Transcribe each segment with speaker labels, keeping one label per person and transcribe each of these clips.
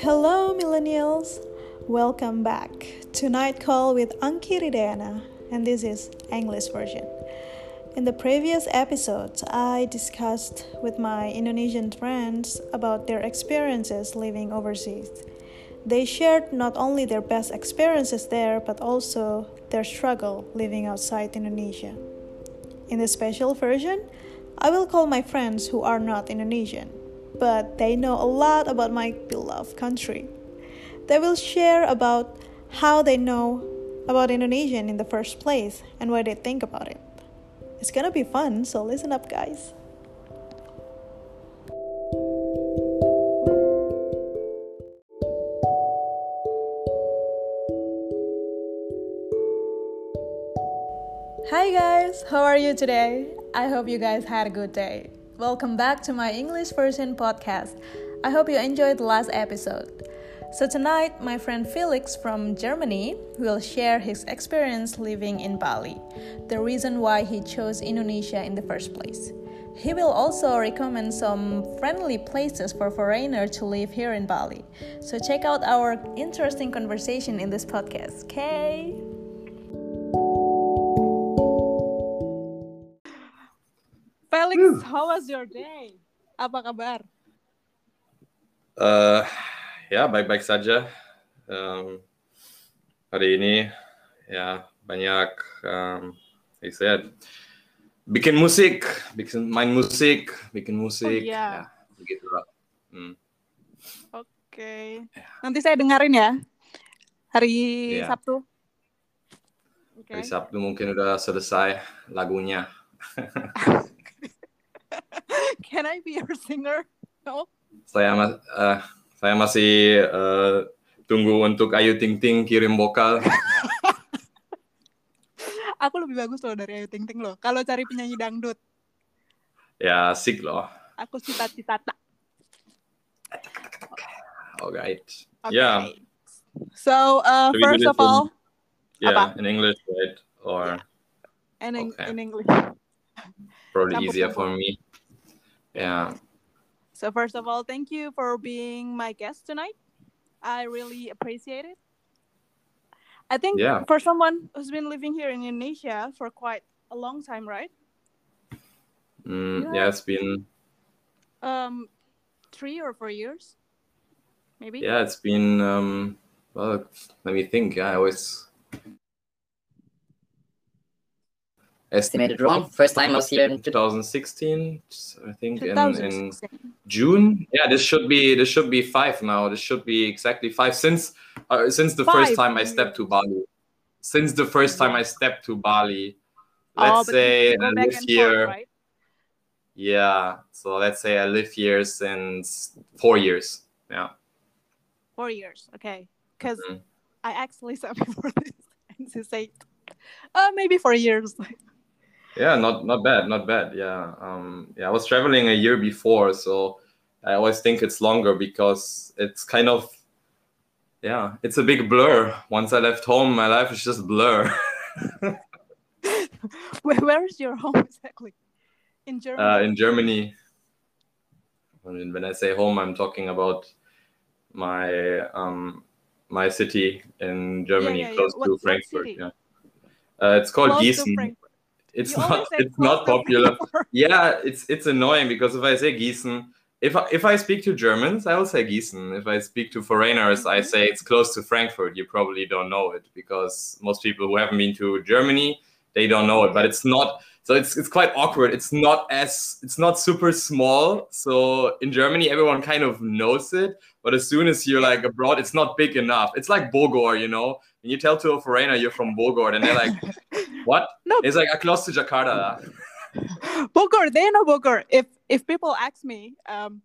Speaker 1: Hello, millennials. Welcome back to Night Call with Anki Ridena, and this is English version. In the previous episodes, I discussed with my Indonesian friends about their experiences living overseas. They shared not only their best experiences there, but also their struggle living outside Indonesia. In the special version, I will call my friends who are not Indonesian but they know a lot about my beloved country. They will share about how they know about Indonesian in the first place and what they think about it. It's gonna be fun, so listen up, guys. Hi guys, how are you today? I hope you guys had a good day. Welcome back to my English version podcast. I hope you enjoyed the last episode. So, tonight, my friend Felix from Germany will share his experience living in Bali, the reason why he chose Indonesia in the first place. He will also recommend some friendly places for foreigners to live here in Bali. So, check out our interesting conversation in this podcast, okay? Felix, uh. how was your day? Apa kabar?
Speaker 2: Uh, ya baik-baik saja. Um, hari ini ya banyak, um, like I said, bikin musik, bikin main musik, bikin musik. Oh,
Speaker 1: iya.
Speaker 2: Ya, begitu lah. Hmm.
Speaker 1: Oke. Okay. Nanti saya dengerin ya. Hari ya. Sabtu.
Speaker 2: Okay. Hari Sabtu mungkin udah selesai lagunya.
Speaker 1: Can I be your singer? No.
Speaker 2: Saya mas uh, saya masih uh, tunggu untuk Ayu Ting Ting kirim vokal.
Speaker 1: Aku lebih bagus loh dari Ayu Ting Ting loh. Kalau cari penyanyi dangdut.
Speaker 2: Ya, asik loh.
Speaker 1: Aku cita-cita.
Speaker 2: Alright.
Speaker 1: Okay.
Speaker 2: Yeah.
Speaker 1: So, uh, first of all,
Speaker 2: yeah, apa? in English, right? Or
Speaker 1: yeah. in, okay. in English.
Speaker 2: Probably easier for me. Yeah.
Speaker 1: So first of all, thank you for being my guest tonight. I really appreciate it. I think yeah. for someone who's been living here in Indonesia for quite a long time, right?
Speaker 2: Mm, yeah, it's been
Speaker 1: um three or four years, maybe.
Speaker 2: Yeah, it's been um well. Let me think. Yeah, I was
Speaker 3: estimated wrong. First time I was here in
Speaker 2: 2016, I think in, in June. Yeah, this should be this should be five now. This should be exactly five since uh, since the five. first time I stepped to Bali. Since the first time I stepped to Bali, let's oh, say I live here. Forth, right? Yeah, so let's say I live here since four years. Yeah.
Speaker 1: Four years, okay. Because mm-hmm. I actually said before this, and say, uh, maybe four years.
Speaker 2: Yeah, not not bad, not bad. Yeah, um, yeah. I was traveling a year before, so I always think it's longer because it's kind of, yeah, it's a big blur. Once I left home, my life is just blur.
Speaker 1: where, where is your home exactly? In Germany.
Speaker 2: Uh, in Germany. I mean, when I say home, I'm talking about my um, my city in Germany, yeah, yeah, close yeah. to Frankfurt. Yeah. Uh, it's called close Gießen it's you not it's not popular. yeah, it's it's annoying because if I say Gießen, if I, if I speak to Germans, I will say Gießen. If I speak to foreigners, mm-hmm. I say it's close to Frankfurt. You probably don't know it because most people who haven't been to Germany, they don't know it. But it's not so it's it's quite awkward. It's not as it's not super small. So in Germany, everyone kind of knows it. But as soon as you're like abroad, it's not big enough. It's like Bogor, you know. And you tell to a foreigner you're from Bogor, and they're like, "What?"
Speaker 1: No,
Speaker 2: it's like close to Jakarta.
Speaker 1: Bogor, they know Bogor. If if people ask me, um,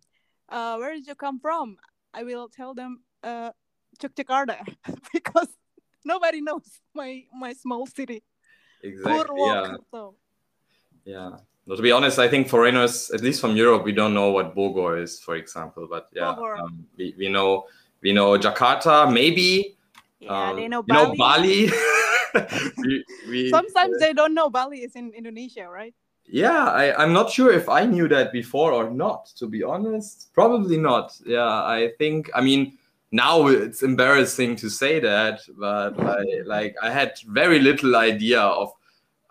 Speaker 1: uh, where did you come from? I will tell them, uh, Jakarta, because nobody knows my my small city.
Speaker 2: Exactly. Yeah. So. Yeah. No, to be honest, I think foreigners, at least from Europe, we don't know what Bogor is, for example. But yeah, um, we, we know we know Jakarta, maybe.
Speaker 1: Yeah, um, they know
Speaker 2: Bali. Know Bali.
Speaker 1: we, we, Sometimes uh, they don't know Bali is in Indonesia, right?
Speaker 2: Yeah, I, I'm not sure if I knew that before or not, to be honest. Probably not. Yeah, I think, I mean, now it's embarrassing to say that, but I, like I had very little idea of.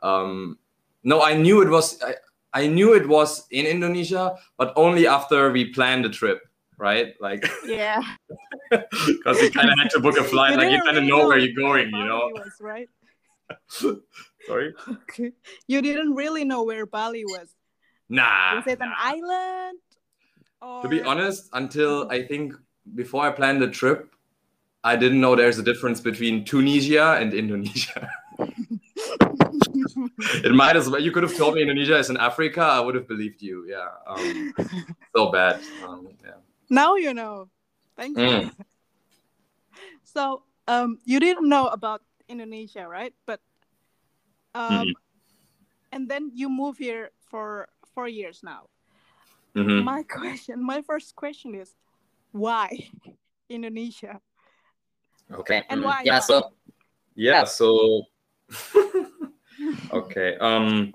Speaker 2: Um, no, I knew it was. I, I knew it was in Indonesia, but only after we planned the trip, right? Like,
Speaker 4: yeah,
Speaker 2: because you kind of had to book a flight, you like you kind of know, know where you're going, you know?
Speaker 4: Was, right?
Speaker 2: Sorry.
Speaker 4: Okay, you didn't really know where Bali was.
Speaker 2: Nah.
Speaker 4: Was it
Speaker 2: nah.
Speaker 4: an island? Or...
Speaker 2: To be honest, until mm-hmm. I think before I planned the trip, I didn't know there's a difference between Tunisia and Indonesia. it might as well. You could have told me Indonesia is in Africa. I would have believed you. Yeah. Um, so bad. Um, yeah.
Speaker 4: Now you know. Thank you. Mm. So um, you didn't know about Indonesia, right? But um, mm-hmm. and then you move here for four years now.
Speaker 2: Mm-hmm.
Speaker 4: My question, my first question is, why Indonesia?
Speaker 2: Okay.
Speaker 4: And why?
Speaker 3: Yeah. So.
Speaker 2: Yeah. So. okay. Um.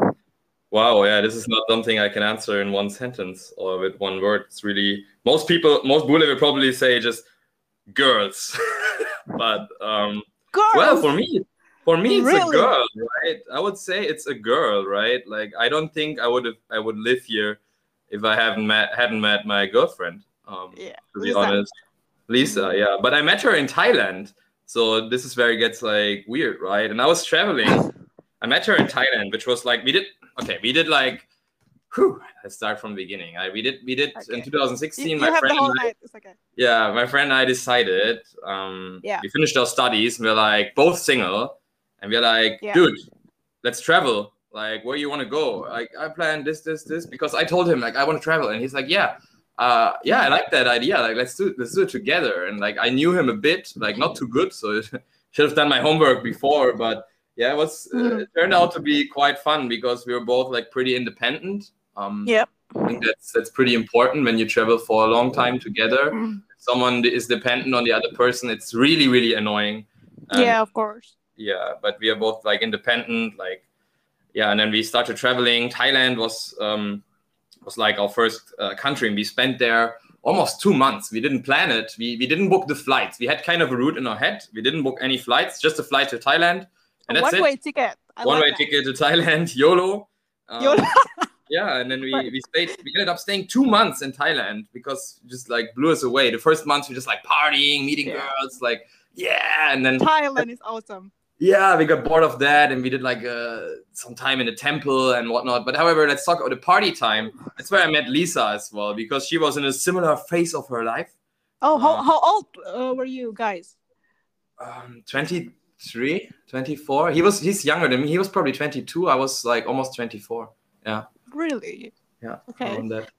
Speaker 2: Wow. Yeah. This is not something I can answer in one sentence or with one word. It's really most people. Most Bule will probably say just girls, but um.
Speaker 4: Girls.
Speaker 2: Well, for me, for me, it's
Speaker 4: really?
Speaker 2: a girl, right? I would say it's a girl, right? Like I don't think I would have I would live here if I haven't met hadn't met my girlfriend. Um,
Speaker 4: yeah,
Speaker 2: to be Lisa. honest, Lisa. Yeah, but I met her in Thailand, so this is where it gets like weird, right? And I was traveling. I met her in Thailand, which was like we did. Okay, we did like. Whew, let's start from the beginning. I, we did we did okay. in 2016.
Speaker 4: You, you
Speaker 2: my friend
Speaker 4: whole okay.
Speaker 2: Yeah, my friend and I decided. Um,
Speaker 4: yeah.
Speaker 2: We finished our studies. And we we're like both single, and we we're like,
Speaker 4: yeah.
Speaker 2: dude, let's travel. Like, where you want to go? Like, I plan this, this, this because I told him like I want to travel, and he's like, yeah, uh, yeah, I like that idea. Like, let's do let's do it together. And like, I knew him a bit, like not too good, so should have done my homework before. But yeah, it was uh, it turned out to be quite fun because we were both like pretty independent. Um,
Speaker 4: yep.
Speaker 2: I think that's that's pretty important when you travel for a long time together.
Speaker 4: Mm.
Speaker 2: If someone is dependent on the other person, it's really really annoying.
Speaker 4: And, yeah, of course.
Speaker 2: Yeah, but we are both like independent, like yeah, and then we started traveling. Thailand was um, was like our first uh, country, and we spent there almost two months. We didn't plan it. We we didn't book the flights. We had kind of a route in our head. We didn't book any flights, just a flight to Thailand, and that's
Speaker 4: one way ticket.
Speaker 2: One way ticket to Thailand, YOLO. Um,
Speaker 4: YOLO.
Speaker 2: yeah, and then we we stayed. We ended up staying two months in Thailand because just like blew us away. The first months we just like partying, meeting
Speaker 4: Yeah.
Speaker 2: girls, like yeah, and then
Speaker 4: Thailand is awesome.
Speaker 2: Yeah, we got bored of that and we did like uh, some time in the temple and whatnot. But however, let's talk about the party time. That's where I met Lisa as well because she was in a similar phase of her life.
Speaker 4: Oh, how,
Speaker 2: Uh,
Speaker 4: how old uh, were you guys?
Speaker 2: Um, 23, 24. He was he's younger than me. He was probably 22. I was like almost 24. Yeah,
Speaker 4: Really?
Speaker 2: yeah.
Speaker 4: Okay.
Speaker 2: that.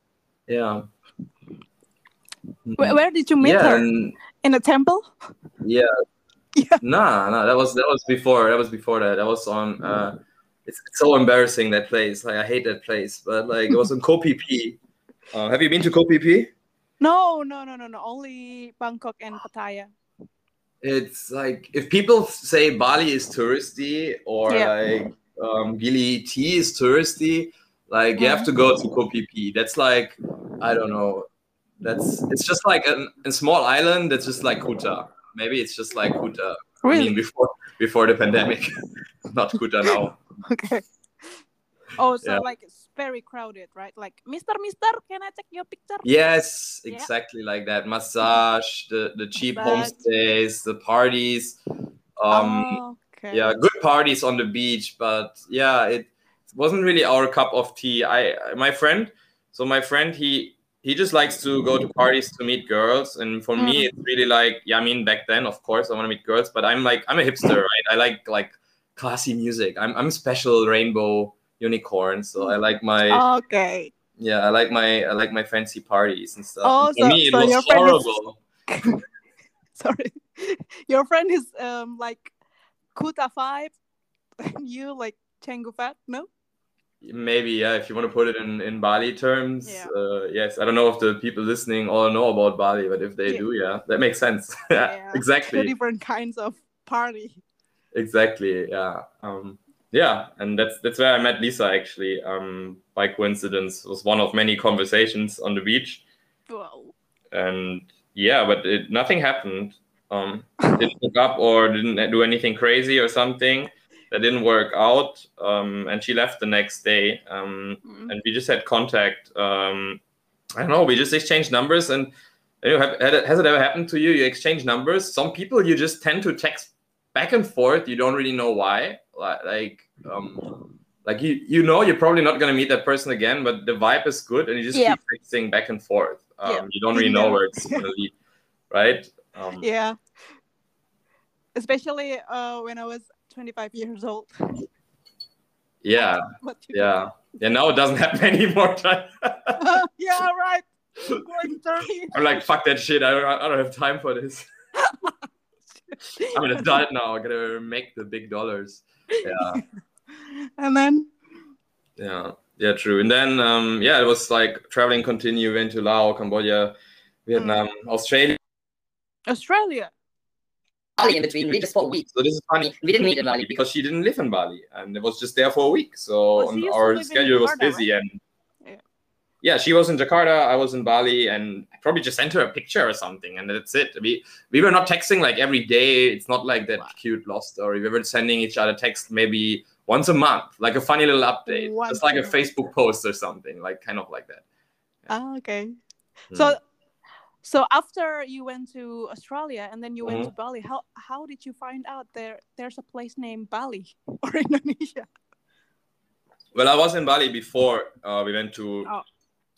Speaker 2: Yeah.
Speaker 4: Where, where did you meet
Speaker 2: yeah,
Speaker 4: her?
Speaker 2: and
Speaker 4: In a temple?
Speaker 2: yeah.
Speaker 4: Yeah.
Speaker 2: Nah, nah. That was that was before. That was before that. That was on. Uh, it's, it's so embarrassing that place. Like I hate that place. But like it was on Koh Phi Phi. Uh, have you been to Koh Phi Phi?
Speaker 4: No, no, no, no, no. Only Bangkok and Pattaya.
Speaker 2: It's like if people say Bali is touristy or
Speaker 4: Yeah.
Speaker 2: like um, Gili T is touristy, like you have to go to Koh Phi Phi. That's like I don't know. That's it's just like a, a small island that's just like Kuta. Maybe it's just like Kuta. I
Speaker 4: Really?
Speaker 2: mean before before the pandemic, not Kuta now.
Speaker 4: Okay. Oh, so
Speaker 2: Yeah.
Speaker 4: like it's very crowded, right? Like, Mister, Mister, can I take your picture?
Speaker 2: Yes,
Speaker 4: Yeah.
Speaker 2: exactly like that. Massage, the the cheap homestays, the parties. Um,
Speaker 4: oh, okay.
Speaker 2: yeah, good parties on the beach, but yeah, it wasn't really our cup of tea. I my friend, so my friend he he just likes to go to parties to meet girls, and for me it's really like yeah. I mean back then, of course, I want to meet girls, but I'm like I'm a hipster, right? I like like classy music. I'm I'm special rainbow unicorn, so I like my
Speaker 4: Okay.
Speaker 2: yeah, I like my I like my fancy parties and stuff.
Speaker 4: Oh,
Speaker 2: And
Speaker 4: so-
Speaker 2: me, it
Speaker 4: so
Speaker 2: was
Speaker 4: your friend is-
Speaker 2: horrible.
Speaker 4: Sorry. Your friend is um like Kuta five, and you like Canggu fat. No.
Speaker 2: Maybe, yeah, if you want to put it in, in Bali terms,
Speaker 4: Yeah.
Speaker 2: uh, yes. I don't know if the people listening all know about Bali, but if they
Speaker 4: Yeah.
Speaker 2: do, yeah, that makes sense. yeah,
Speaker 4: Yeah, Two different kinds of party.
Speaker 2: exactly, yeah, um, yeah, and that's that's where I met Lisa actually. Um, by coincidence, it was one of many conversations on the beach,
Speaker 4: Well.
Speaker 2: and yeah, but it, nothing happened. Um, didn't hook up or didn't do anything crazy or something that didn't work out. Um, and she left the next day. Um, mm. and we just had contact. Um, I don't know. We just exchanged numbers and. You know, have, has it ever happened to you? You exchange numbers. Some people you just tend to text back and forth. You don't really know why. Like, um, like you, you know, you're probably not gonna meet that person again, but the vibe is good, and you just yeah. keep texting back and forth. Um, yeah. You don't really know where it's gonna lead, right?
Speaker 4: Um, yeah. Especially uh, when I was 25 years old.
Speaker 2: Yeah. yeah. Yeah. Now it doesn't happen anymore.
Speaker 4: uh, yeah. Right.
Speaker 2: I'm like, fuck that shit. I don't, I don't have time for this. I'm an adult now. I gotta make the big dollars. Yeah.
Speaker 4: and then.
Speaker 2: Yeah. Yeah. True. And then, um, yeah, it was like traveling continue. Went to Laos, Cambodia, Vietnam, mm. Australia.
Speaker 4: Australia.
Speaker 3: Bali in between. We just for a week.
Speaker 2: So this is funny.
Speaker 3: We didn't meet in Bali
Speaker 2: because she didn't live in Bali, and it was just there for a week. So our schedule was busy, right? and yeah, she was in Jakarta, I was in Bali, and I probably just sent her a picture or something, and that's it. We we were not texting like every day. It's not like that wow. cute lost story. We were sending each other text maybe once a month, like a funny little update, once just like a Facebook post or something, like kind of like that.
Speaker 4: Yeah. Oh, okay. Hmm. So so after you went to Australia and then you went mm-hmm. to Bali, how how did you find out there there's a place named Bali or Indonesia?
Speaker 2: Well, I was in Bali before uh, we went to oh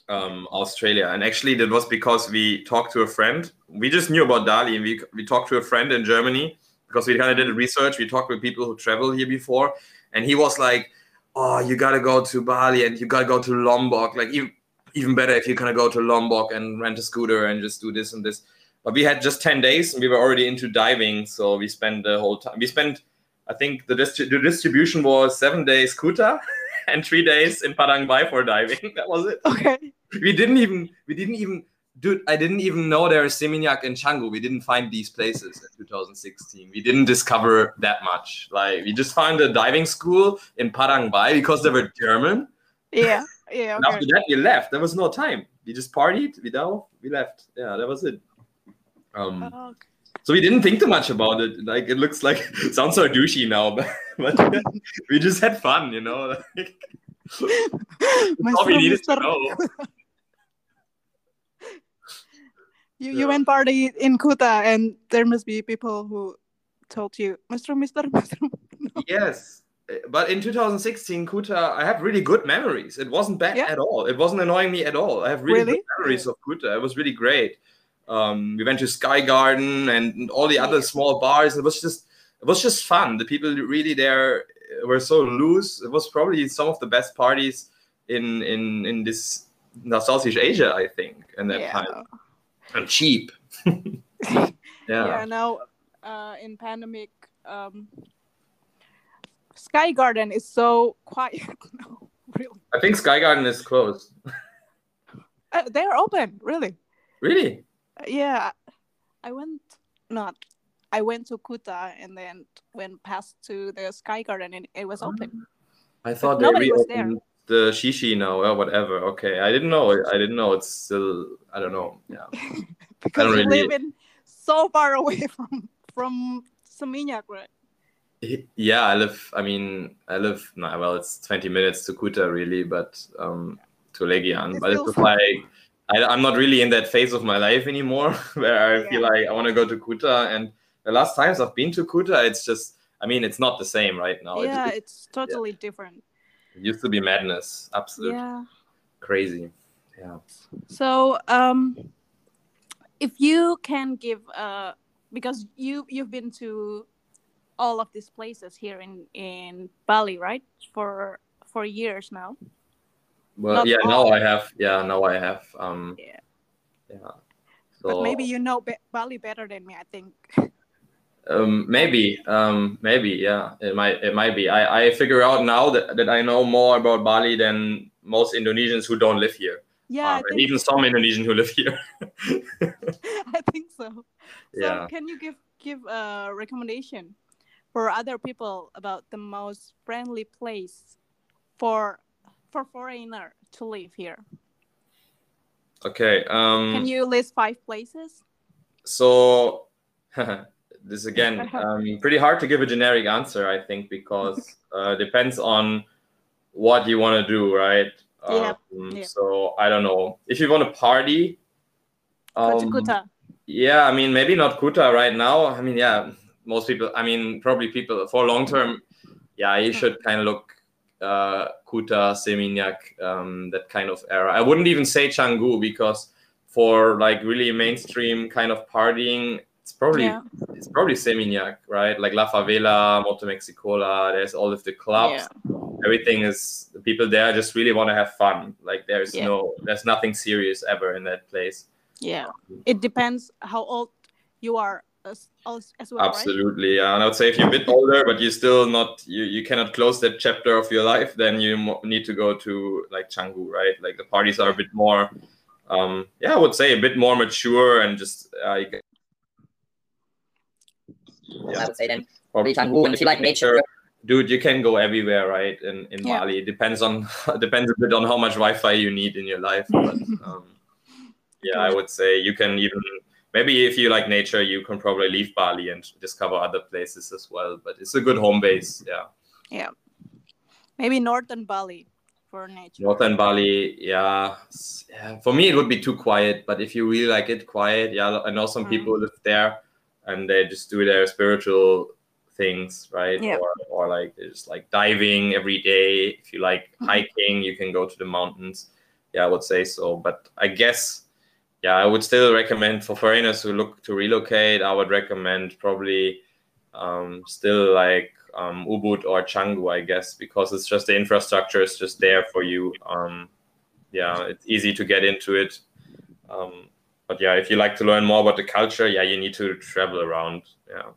Speaker 2: um, Australia. And actually, that was because we talked to a friend. We just knew about Bali, and we, we talked to a friend in Germany because we kind of did research. We talked with people who traveled here before, and he was like, "Oh, you gotta go to Bali, and you gotta go to Lombok. Like even even better if you kind of go to Lombok and rent a scooter and just do this and this." But we had just ten days, and we were already into diving, so we spent the whole time. We spent, I think, the, distri- the distribution was seven days Kuta. and three days in Padang Bai for diving. That was it.
Speaker 4: Okay
Speaker 2: we didn't even we didn't even dude i didn't even know there is seminyak and canggu we didn't find these places in 2016 we didn't discover that much like we just found a diving school in padang bai because they were german
Speaker 4: yeah yeah
Speaker 2: okay. after that we left there was no time we just partied we dove we left yeah that was it um oh, okay. so we didn't think too much about it like it looks like sounds so douchey now but, but we just had fun you know like, all we needed to know
Speaker 4: You yeah. you went party in Kuta, and there must be people who told you, Mister, Mister, Mister.
Speaker 2: Yes, but in 2016, Kuta, I have really good memories. It wasn't bad yeah. at all. It wasn't annoying me at all. I have really, really? good memories of Kuta. It was really great. Um, we went to Sky Garden and all the other small bars. It was just it was just fun. The people really there were so loose. It was probably some of the best parties in in in this in Southeast Asia, I think, in that yeah. time and cheap.
Speaker 4: yeah. Yeah. Now, uh, in pandemic, um, Sky Garden is so quiet. no, really.
Speaker 2: I think Sky Garden is closed.
Speaker 4: Uh, they are open, really.
Speaker 2: Really?
Speaker 4: Uh, yeah, I went not. I went to Kuta and then went past to the Sky Garden and it was open.
Speaker 2: I thought but they reopened the shishi now or whatever. Okay, I didn't know. I didn't know. It's still. I don't know. Yeah.
Speaker 4: because really... live in so far away from from Seminyak, right?
Speaker 2: Yeah, I live. I mean, I live. No, well, it's twenty minutes to Kuta, really, but um, to Legian. It but it's like I, am not really in that phase of my life anymore, where I yeah. feel like I want to go to Kuta. And the last times I've been to Kuta, it's just. I mean, it's not the same right now.
Speaker 4: Yeah, it's, it's totally yeah. different.
Speaker 2: It used to be madness. Absolute. Yeah. Crazy. Yeah.
Speaker 4: So, um, if you can give, uh, because you you've been to all of these places here in in Bali, right? For for years now.
Speaker 2: Well, Not yeah. Now I have. Yeah. Now I have. Um. Yeah. Yeah.
Speaker 4: So, but maybe you know Bali better than me. I think.
Speaker 2: Um, maybe, um, maybe, yeah, it might, it might be. I, I figure out now that, that I know more about Bali than most Indonesians who don't live here.
Speaker 4: Yeah,
Speaker 2: um, even so. some Indonesians who live here.
Speaker 4: I think so. So, yeah. can you give give a recommendation for other people about the most friendly place for for foreigner to live here?
Speaker 2: Okay. Um,
Speaker 4: can you list five places?
Speaker 2: so this again um, pretty hard to give a generic answer i think because uh, depends on what you want to do right
Speaker 4: yeah.
Speaker 2: Um,
Speaker 4: Yeah.
Speaker 2: so i don't know if you want to party um,
Speaker 4: Kuta.
Speaker 2: yeah i mean maybe not kuta right now i mean yeah most people i mean probably people for long term yeah you should kind of look uh kuta seminyak um that kind of era. I wouldn't even say canggu because for like really mainstream kind of partying it's probably
Speaker 4: Yeah.
Speaker 2: it's probably seminyak right? Like la favela motel mexicola there's all of the clubs. Everything is the people there just really want to have fun. Like there's
Speaker 4: Yeah.
Speaker 2: no there's nothing serious ever in that place.
Speaker 4: Yeah. It depends how old you are as, as, as well, right?
Speaker 2: Absolutely, yeah. And I would say if you're a bit older, but you're still not, you, you cannot close that chapter of your life, then you mo- need to go to like Canggu, right? Like the parties are a bit more, um, yeah, I would say a bit more mature and just, uh, you get-
Speaker 3: I would say then
Speaker 2: probably
Speaker 3: Canggu, and if you like nature,
Speaker 2: dude, you can go everywhere, right? In in
Speaker 4: Yeah.
Speaker 2: Bali, it depends on depends a bit on how much Wi-Fi you need in your life, but um, yeah, I would say you can even maybe if you like nature, you can probably leave Bali and discover other places as well. But it's a good home base, yeah. Yeah.
Speaker 4: Maybe northern Bali for nature.
Speaker 2: Northern Bali, yeah. Yeah. For me, it would be too quiet. But if you really like it quiet, yeah. I know some
Speaker 4: Mhm.
Speaker 2: people live there, and they just do their spiritual things, right?
Speaker 4: Yeah.
Speaker 2: Or, or like they just like diving every day. If you like
Speaker 4: Mhm.
Speaker 2: hiking, you can go to the mountains. Yeah, I would say so. But I guess, yeah, I would still recommend for foreigners who look to relocate. I would recommend probably um, still like um, Ubud or Canggu, I guess, because it's just the infrastructure is just there for you. Um, yeah, it's easy to get into it. Um, but yeah, if you like to learn more about the culture, yeah, you need to travel around. Yeah.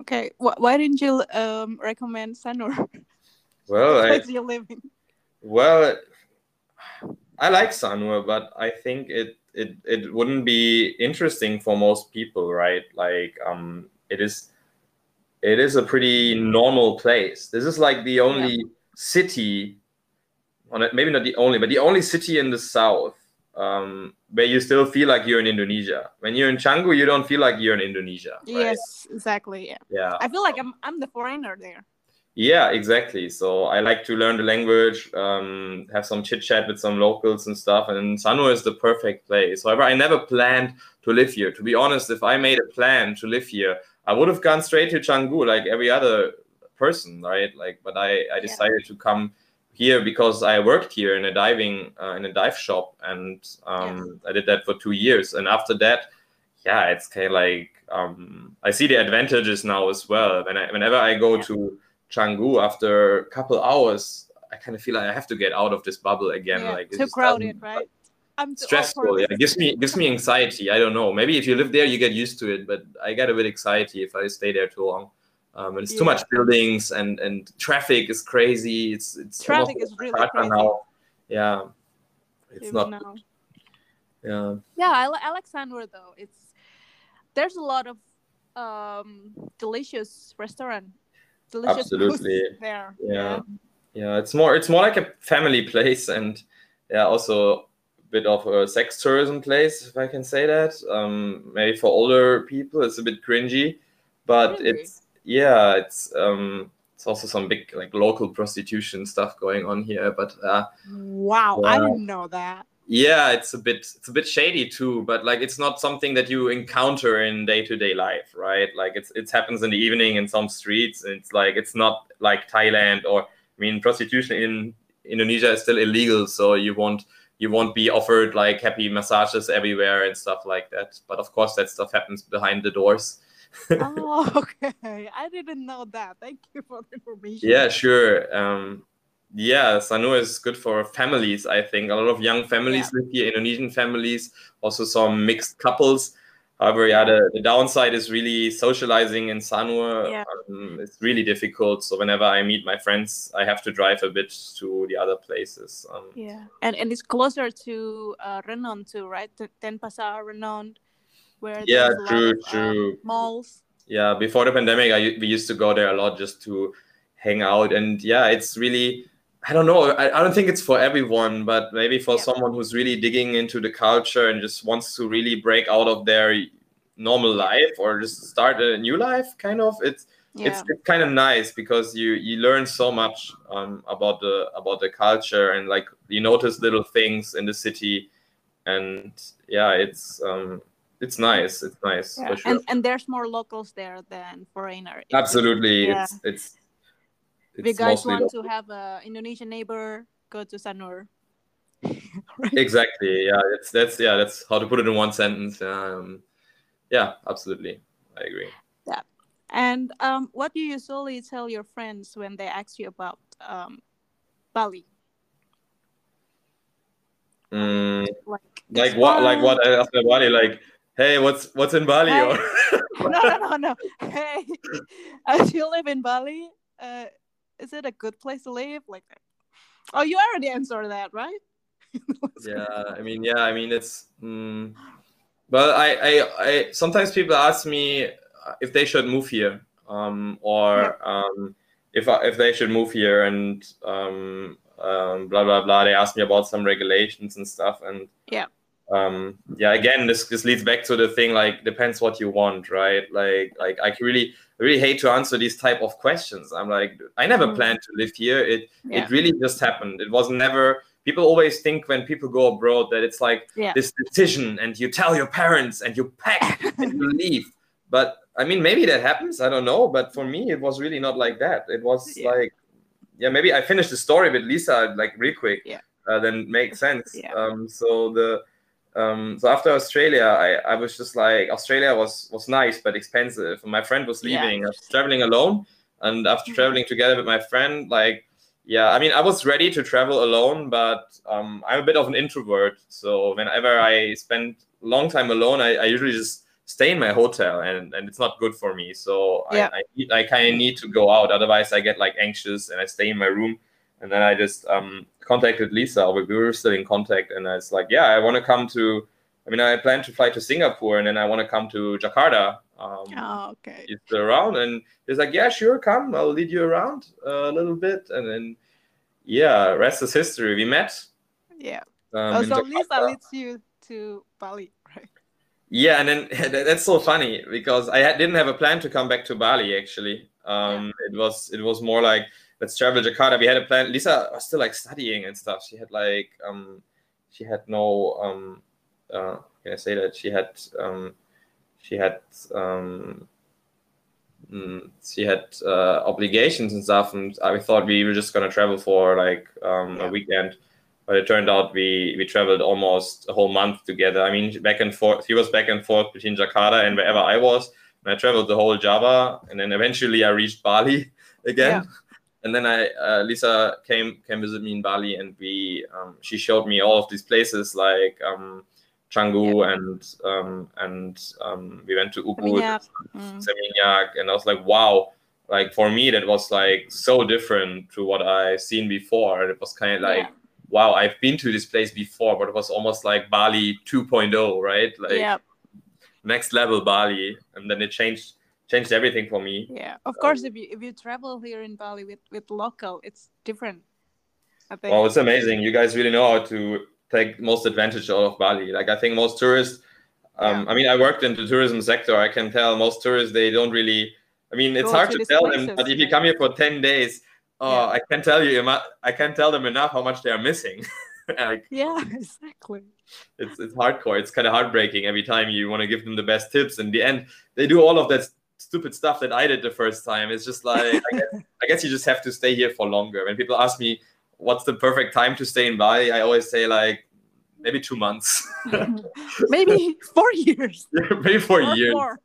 Speaker 4: Okay. Wh- why didn't you um, recommend Sanur?
Speaker 2: Well, I,
Speaker 4: you're living.
Speaker 2: well, I like Sanur, but I think it it it wouldn't be interesting for most people, right? Like, um, it is it is a pretty normal place. This is like the only city, on it, maybe not the only, but the only city in the south um, where you still feel like you're in Indonesia. When you're in Canggu, you don't feel like you're in Indonesia. right?
Speaker 4: Yes, exactly. Yeah.
Speaker 2: Yeah.
Speaker 4: I feel like I'm I'm the foreigner there.
Speaker 2: Yeah, exactly. So I like to learn the language, um, have some chit chat with some locals and stuff. And Sanur is the perfect place. However, I never planned to live here. To be honest, if I made a plan to live here, I would have gone straight to Canggu like every other person, right? Like, but I, I decided to come here because I worked here in a diving uh, in a dive shop, and um, I did that for two years. And after that, yeah, it's kind of like um, I see the advantages now as well. When I, whenever I go
Speaker 4: Yeah.
Speaker 2: to Canggu after a couple hours, I kind of feel like I have to get out of this bubble again.
Speaker 4: Yeah,
Speaker 2: Like
Speaker 4: too crowded, right? I'm too
Speaker 2: Stressful. Yeah, it gives me gives me anxiety. I don't know. Maybe if you live there, you get used to it. But I get a bit anxiety if I stay there too long. Um, and it's too much buildings and and traffic is crazy. It's it's
Speaker 4: Traffic is really crazy.
Speaker 2: now. Yeah, it's
Speaker 4: Even
Speaker 2: not.
Speaker 4: now.
Speaker 2: Yeah.
Speaker 4: Yeah, I, li- I like Sanur though. It's there's a lot of um delicious restaurant, delicious
Speaker 2: Absolutely.
Speaker 4: there.
Speaker 2: Yeah. yeah it's more it's more like a family place and yeah also a bit of a sex tourism place if i can say that um maybe for older people it's a bit cringy but
Speaker 4: Really?
Speaker 2: it's yeah it's um it's also some big like local prostitution stuff going on here but uh
Speaker 4: Wow, I didn't know that.
Speaker 2: Yeah it's a bit it's a bit shady too but like it's not something that you encounter in day-to-day life right like it's it happens in the evening in some streets and it's like it's not like thailand or i mean prostitution in indonesia is still illegal so you won't you won't be offered like happy massages everywhere and stuff like that but of course that stuff happens behind the doors
Speaker 4: oh, okay. I didn't know that. Thank you for the information.
Speaker 2: Yeah, sure. Um, yeah, Sanur is good for families. I think a lot of young families live here, Indonesian families, also some mixed couples. However, yeah, the, the downside is really socializing in Sanur.
Speaker 4: Yeah.
Speaker 2: Um, it's really difficult. So whenever I meet my friends, I have to drive a bit to the other places. Um,
Speaker 4: Yeah, and and it's closer to uh, Renon too, right? Denpasar, Renon, where
Speaker 2: Yeah,
Speaker 4: there's a lot
Speaker 2: true,
Speaker 4: of, um,
Speaker 2: true.
Speaker 4: malls.
Speaker 2: yeah before the pandemic I, we used to go there a lot just to hang out and yeah it's really i don't know i, I don't think it's for everyone but maybe for
Speaker 4: Yeah.
Speaker 2: someone who's really digging into the culture and just wants to really break out of their normal life or just start a new life kind of it's yeah. it's, it's kind of nice because you you learn so much um, about the about the culture and like you notice little things in the city and yeah it's um it's nice it's nice
Speaker 4: yeah. sure. and, and there's more locals there than foreigner
Speaker 2: absolutely it's it's
Speaker 4: if you guys want local. to have a indonesian neighbor go to sanur
Speaker 2: right? exactly yeah it's that's yeah that's how to put it in one sentence um yeah absolutely i agree
Speaker 4: yeah and um what do you usually tell your friends when they ask you about um bali
Speaker 2: mm, like, like what like what i ask bali like hey what's what's in bali hey.
Speaker 4: or no no no no hey as you live in bali uh is it a good place to live like oh you already answered that right
Speaker 2: yeah, I mean, yeah, I mean, it's. Mm, but I, I, I sometimes people ask me if they should move here, um, or yeah. um, if if they should move here, and um, um, blah blah blah. They ask me about some regulations and stuff, and
Speaker 4: yeah.
Speaker 2: Um, yeah, again, this this leads back to the thing like depends what you want, right? Like, like I really, really hate to answer these type of questions. I'm like, I never mm. planned to live here. It, yeah. it really just happened. It was never people always think when people go abroad that it's like yeah. this decision and you tell your parents and you pack and you leave but i mean maybe that happens i don't know but for me it was really not like that it was yeah. like yeah maybe i finished the story with lisa like real quick
Speaker 4: yeah
Speaker 2: uh, then makes sense yeah. um so the um, so after Australia, I, I was just like Australia was was nice but expensive. My friend was leaving. Yeah. I was traveling alone, and after mm-hmm. traveling together with my friend, like yeah i mean i was ready to travel alone but um, i'm a bit of an introvert so whenever i spend long time alone i, I usually just stay in my hotel and, and it's not good for me so yeah. i, I, I kind of need to go out otherwise i get like anxious and i stay in my room and then i just um, contacted lisa we were still in contact and i was like yeah i want to come to i mean i plan to fly to singapore and then i want to come to jakarta
Speaker 4: um, oh, okay.
Speaker 2: It's around, and he's like, "Yeah, sure, come. I'll lead you around a little bit." And then, yeah, rest is history. We met.
Speaker 4: Yeah. Um, oh, so Lisa leads you to Bali, right?
Speaker 2: Yeah, and then that's so funny because I didn't have a plan to come back to Bali. Actually, um, yeah. it was it was more like let's travel to Jakarta. We had a plan. Lisa was still like studying and stuff. She had like um, she had no um, uh, can I say that she had um she had um, mm, she had uh, obligations and stuff, and I thought we were just gonna travel for like um, yeah. a weekend. But it turned out we we traveled almost a whole month together. I mean, back and forth. He was back and forth between Jakarta and wherever I was. And I traveled the whole Java, and then eventually I reached Bali again. Yeah. And then I uh, Lisa came came visit me in Bali, and we um, she showed me all of these places like um, Canggu yeah. and um, and um, we went to Ubud, mm. Seminyak, and I was like, wow, like for me that was like so different to what I seen before. And it was kind of like, yeah. wow, I've been to this place before, but it was almost like Bali 2.0, right? Like
Speaker 4: yeah.
Speaker 2: next level Bali, and then it changed changed everything for me.
Speaker 4: Yeah, of um, course, if you if you travel here in Bali with with local, it's different.
Speaker 2: I think. Well, it's amazing. You guys really know how to take most advantage out of Bali. Like I think most tourists. Um, yeah. I mean, I worked in the tourism sector. I can tell most tourists they don't really. I mean, it's Go hard to, to tell places, them, but if you come here for ten days, oh, yeah. I can tell you, I can't tell them enough how much they are missing.
Speaker 4: like, yeah, exactly.
Speaker 2: It's it's hardcore. It's kind of heartbreaking every time you want to give them the best tips. In the end, they do all of that stupid stuff that I did the first time. It's just like I, guess, I guess you just have to stay here for longer. When people ask me, what's the perfect time to stay in Bali? I always say like maybe two months.
Speaker 4: maybe four years.
Speaker 2: maybe four or years. Four.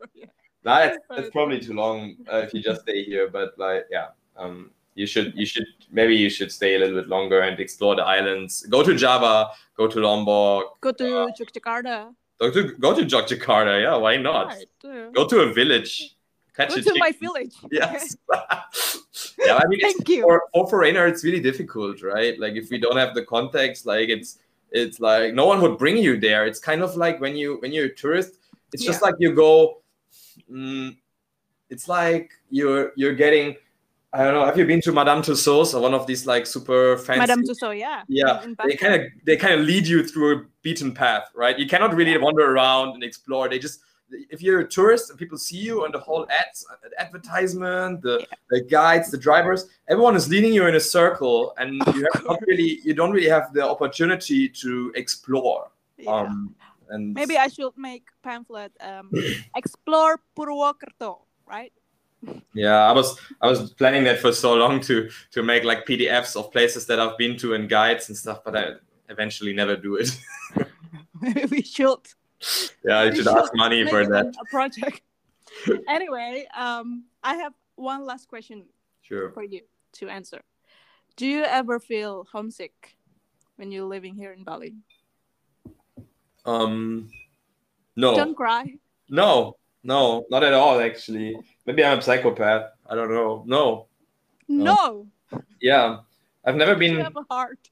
Speaker 2: That's, that's probably too long uh, if you just stay here. But like, yeah, um, you should you should maybe you should stay a little bit longer and explore the islands. Go to Java. Go to Lombok.
Speaker 4: Go to uh, Yogyakarta.
Speaker 2: Go to go to Yogyakarta. Yeah, why not? Right, go to a village.
Speaker 4: Catch Go to my village.
Speaker 2: Yes. yeah, I mean, Thank you. For, for foreigner, it's really difficult, right? Like if we don't have the context, like it's it's like no one would bring you there. It's kind of like when you when you're a tourist, it's yeah. just like you go. Mm, it's like you're you're getting I don't know. Have you been to Madame Tussauds or one of these like super fancy?
Speaker 4: Madame Tussauds, yeah.
Speaker 2: Yeah, they kind of they kind of lead you through a beaten path, right? You cannot really wander around and explore. They just if you're a tourist and people see you and the whole ads, advertisement, the, yeah. the guides, the drivers, everyone is leading you in a circle, and you have not really, you don't really have the opportunity to explore. Yeah. Um, and
Speaker 4: maybe I should make pamphlet. Um, explore Purwokerto, right?
Speaker 2: Yeah, I was I was planning that for so long to to make like PDFs of places that I've been to and guides and stuff, but I eventually never do it.
Speaker 4: maybe we should
Speaker 2: yeah, I should ask money for that.
Speaker 4: A project. anyway, um, I have one last question
Speaker 2: sure.
Speaker 4: for you to answer. Do you ever feel homesick when you're living here in Bali?
Speaker 2: Um, no.
Speaker 4: Don't cry.
Speaker 2: No, no, not at all. Actually, maybe I'm a psychopath. I don't know. No.
Speaker 4: No.
Speaker 2: yeah, I've never been.
Speaker 4: You have a heart.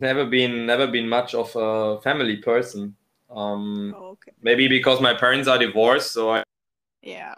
Speaker 2: Never been, never been much of a family person. Um,
Speaker 4: oh, okay.
Speaker 2: Maybe because my parents are divorced, so I.
Speaker 4: Yeah.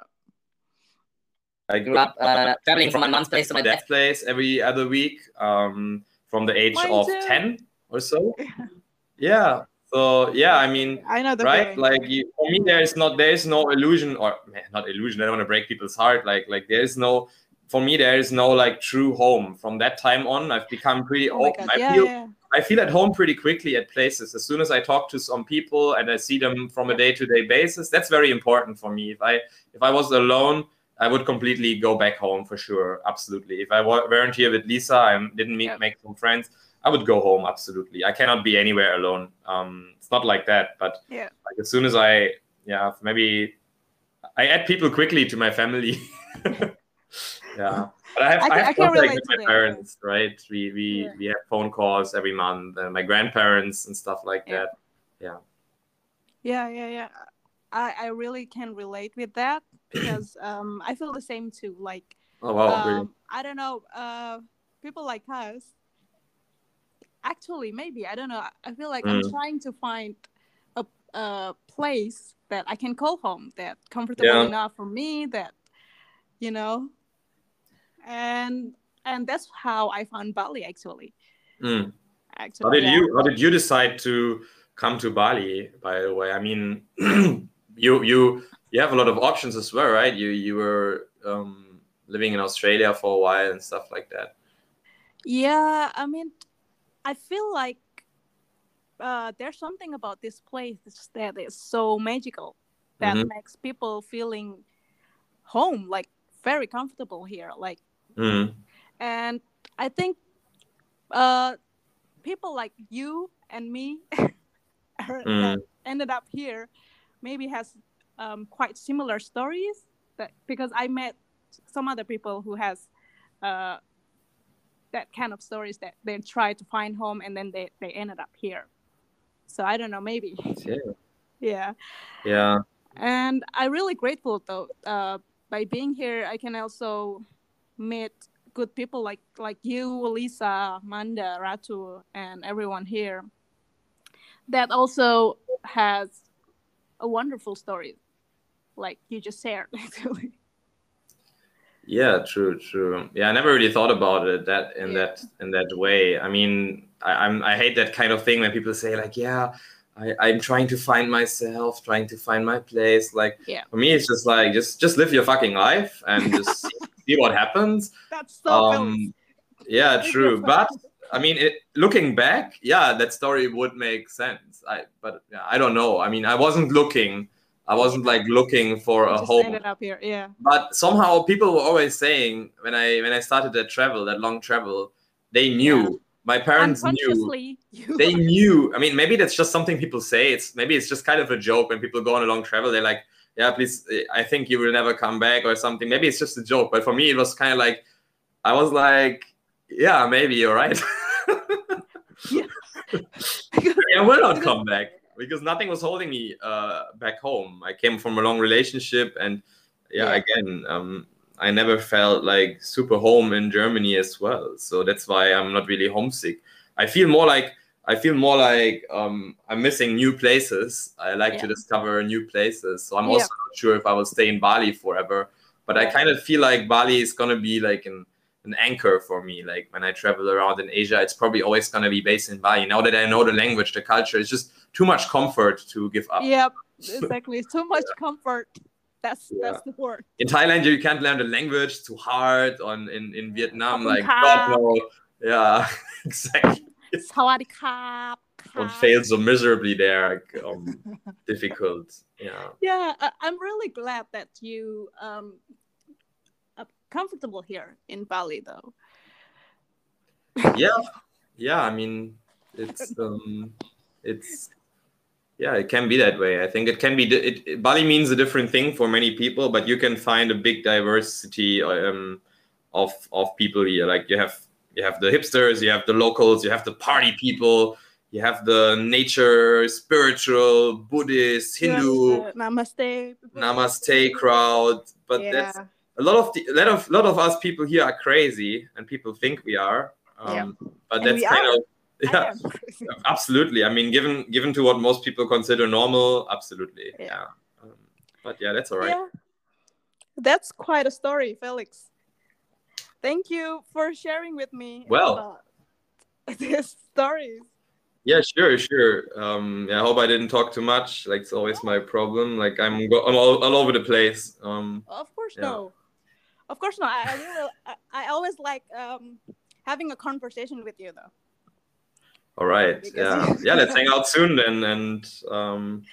Speaker 2: I
Speaker 3: grew up uh, traveling from my mom's place to my dad's
Speaker 2: place every other week um, from the age Mine of too. 10 or so. yeah. So yeah, I mean,
Speaker 4: I know the
Speaker 2: right. Feeling. Like you, for me, there is not there is no illusion or man, not illusion. I don't want to break people's heart. Like like there is no for me there is no like true home. From that time on, I've become pretty oh open. I
Speaker 4: yeah,
Speaker 2: feel
Speaker 4: yeah.
Speaker 2: I feel at home pretty quickly at places. As soon as I talk to some people and I see them from a day-to-day basis, that's very important for me. If I if I was alone, I would completely go back home for sure. Absolutely. If I weren't here with Lisa, I didn't meet, make some friends, I would go home. Absolutely. I cannot be anywhere alone. Um, it's not like that. But
Speaker 4: yeah,
Speaker 2: like as soon as I, yeah, maybe I add people quickly to my family. yeah. But I have, I, I have I contact with my parents, right? We we yeah. we have phone calls every month, and my grandparents and stuff like yeah. that. Yeah.
Speaker 4: Yeah, yeah, yeah. I I really can relate with that because um I feel the same too. Like,
Speaker 2: oh wow, um, really?
Speaker 4: I don't know, uh, people like us. Actually, maybe I don't know. I feel like mm. I'm trying to find a a place that I can call home, that comfortable yeah. enough for me, that you know and and that's how I found Bali actually.
Speaker 2: Mm. Actually, how did yeah. you how did you decide to come to Bali? By the way, I mean, you you you have a lot of options as well, right? You you were um, living in Australia for a while and stuff like that.
Speaker 4: Yeah, I mean, I feel like uh, there's something about this place that is so magical that mm-hmm. makes people feeling home, like very comfortable here. Like
Speaker 2: Mm.
Speaker 4: And I think uh, people like you and me mm. ended up here maybe has um, quite similar stories that because I met some other people who has uh, that kind of stories that they try to find home and then they, they ended up here. So I don't know, maybe.
Speaker 2: Yeah.
Speaker 4: yeah.
Speaker 2: Yeah.
Speaker 4: And I'm really grateful though. Uh, by being here, I can also meet good people like like you, Lisa, Manda, Ratu, and everyone here. That also has a wonderful story, like you just shared, actually.
Speaker 2: Yeah, true, true. Yeah, I never really thought about it that in yeah. that in that way. I mean, I, I'm I hate that kind of thing when people say like, yeah, I, I'm trying to find myself, trying to find my place. Like
Speaker 4: yeah.
Speaker 2: for me, it's just like just just live your fucking life and just see what happens.
Speaker 4: That's so um,
Speaker 2: yeah, true. But I mean, it, looking back, yeah, that story would make sense. I but yeah, I don't know. I mean, I wasn't looking. I wasn't like looking for a home.
Speaker 4: Ended up here, yeah.
Speaker 2: But somehow people were always saying when I when I started that travel, that long travel, they knew. Yeah. My parents knew. They knew. I mean, maybe that's just something people say. It's maybe it's just kind of a joke when people go on a long travel. They're like, yeah, please, I think you will never come back or something. Maybe it's just a joke, but for me, it was kind of like, I was like, yeah, maybe you're right.
Speaker 4: yeah.
Speaker 2: I will not come back because nothing was holding me uh, back home. I came from a long relationship, and yeah, yeah. again, um, I never felt like super home in Germany as well. So that's why I'm not really homesick. I feel more like I feel more like um, I'm missing new places. I like yeah. to discover new places. So I'm yeah. also not sure if I will stay in Bali forever. But I kind of feel like Bali is gonna be like an an anchor for me. Like when I travel around in Asia, it's probably always gonna be based in Bali. Now that I know the language, the culture, it's just too much comfort to give up.
Speaker 4: Yep, exactly. too much yeah. comfort. That's yeah. that's the word.
Speaker 2: In Thailand, you can't learn the language. It's too hard. On in in Vietnam, like God no. Yeah, exactly.
Speaker 4: Sawadee
Speaker 2: One fails so miserably there. Um, difficult. Yeah.
Speaker 4: Yeah, I'm really glad that you um are comfortable here in Bali, though.
Speaker 2: yeah, yeah. I mean, it's um, it's yeah, it can be that way. I think it can be. It, it, Bali means a different thing for many people, but you can find a big diversity um, of of people here. Like you have you have the hipsters, you have the locals, you have the party people, you have the nature, spiritual, Buddhist, Hindu,
Speaker 4: yes, uh, namaste,
Speaker 2: namaste crowd. But yeah. that's a lot of the, a lot of lot of us people here are crazy, and people think we are. Um, yeah. But and that's kind are. of yeah absolutely i mean given given to what most people consider normal absolutely yeah, yeah. Um, but yeah that's all right yeah.
Speaker 4: that's quite a story felix thank you for sharing with me
Speaker 2: well
Speaker 4: these stories
Speaker 2: yeah sure sure um yeah i hope i didn't talk too much like it's always my problem like i'm go- i'm all, all over the place um
Speaker 4: of course yeah. no of course not i, I really I, I always like um having a conversation with you though
Speaker 2: all right. Yeah. yeah. Let's hang out soon then. And um,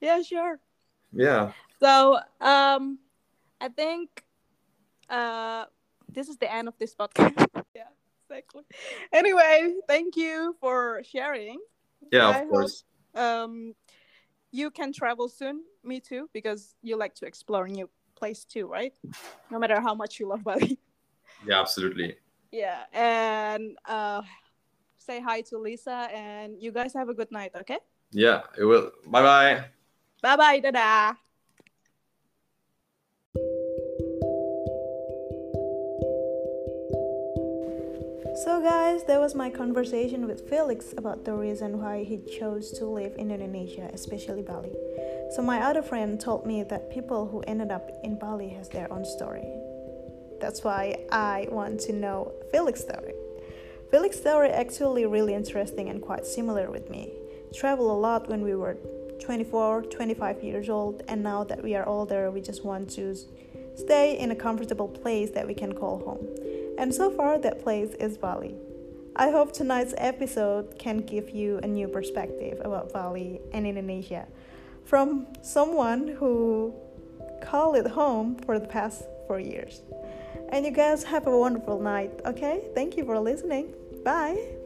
Speaker 4: yeah, sure.
Speaker 2: Yeah.
Speaker 4: So um, I think uh, this is the end of this podcast. yeah, exactly. Anyway, thank you for sharing.
Speaker 2: Yeah, of I course.
Speaker 4: Hope, um, you can travel soon. Me too, because you like to explore new place too, right? No matter how much you love Bali.
Speaker 2: Yeah, absolutely.
Speaker 4: Yeah, and uh, say hi to Lisa, and you guys have a good night, okay?
Speaker 2: Yeah, it will. Bye bye.
Speaker 4: Bye bye, dadah.
Speaker 1: So, guys, that was my conversation with Felix about the reason why he chose to live in Indonesia, especially Bali. So, my other friend told me that people who ended up in Bali has their own story. That's why I want to know Felix's story. Felix's story actually really interesting and quite similar with me. Travel a lot when we were 24, 25 years old, and now that we are older, we just want to stay in a comfortable place that we can call home. And so far, that place is Bali. I hope tonight's episode can give you a new perspective about Bali and Indonesia from someone who called it home for the past four years. And you guys have a wonderful night, okay? Thank you for listening. Bye.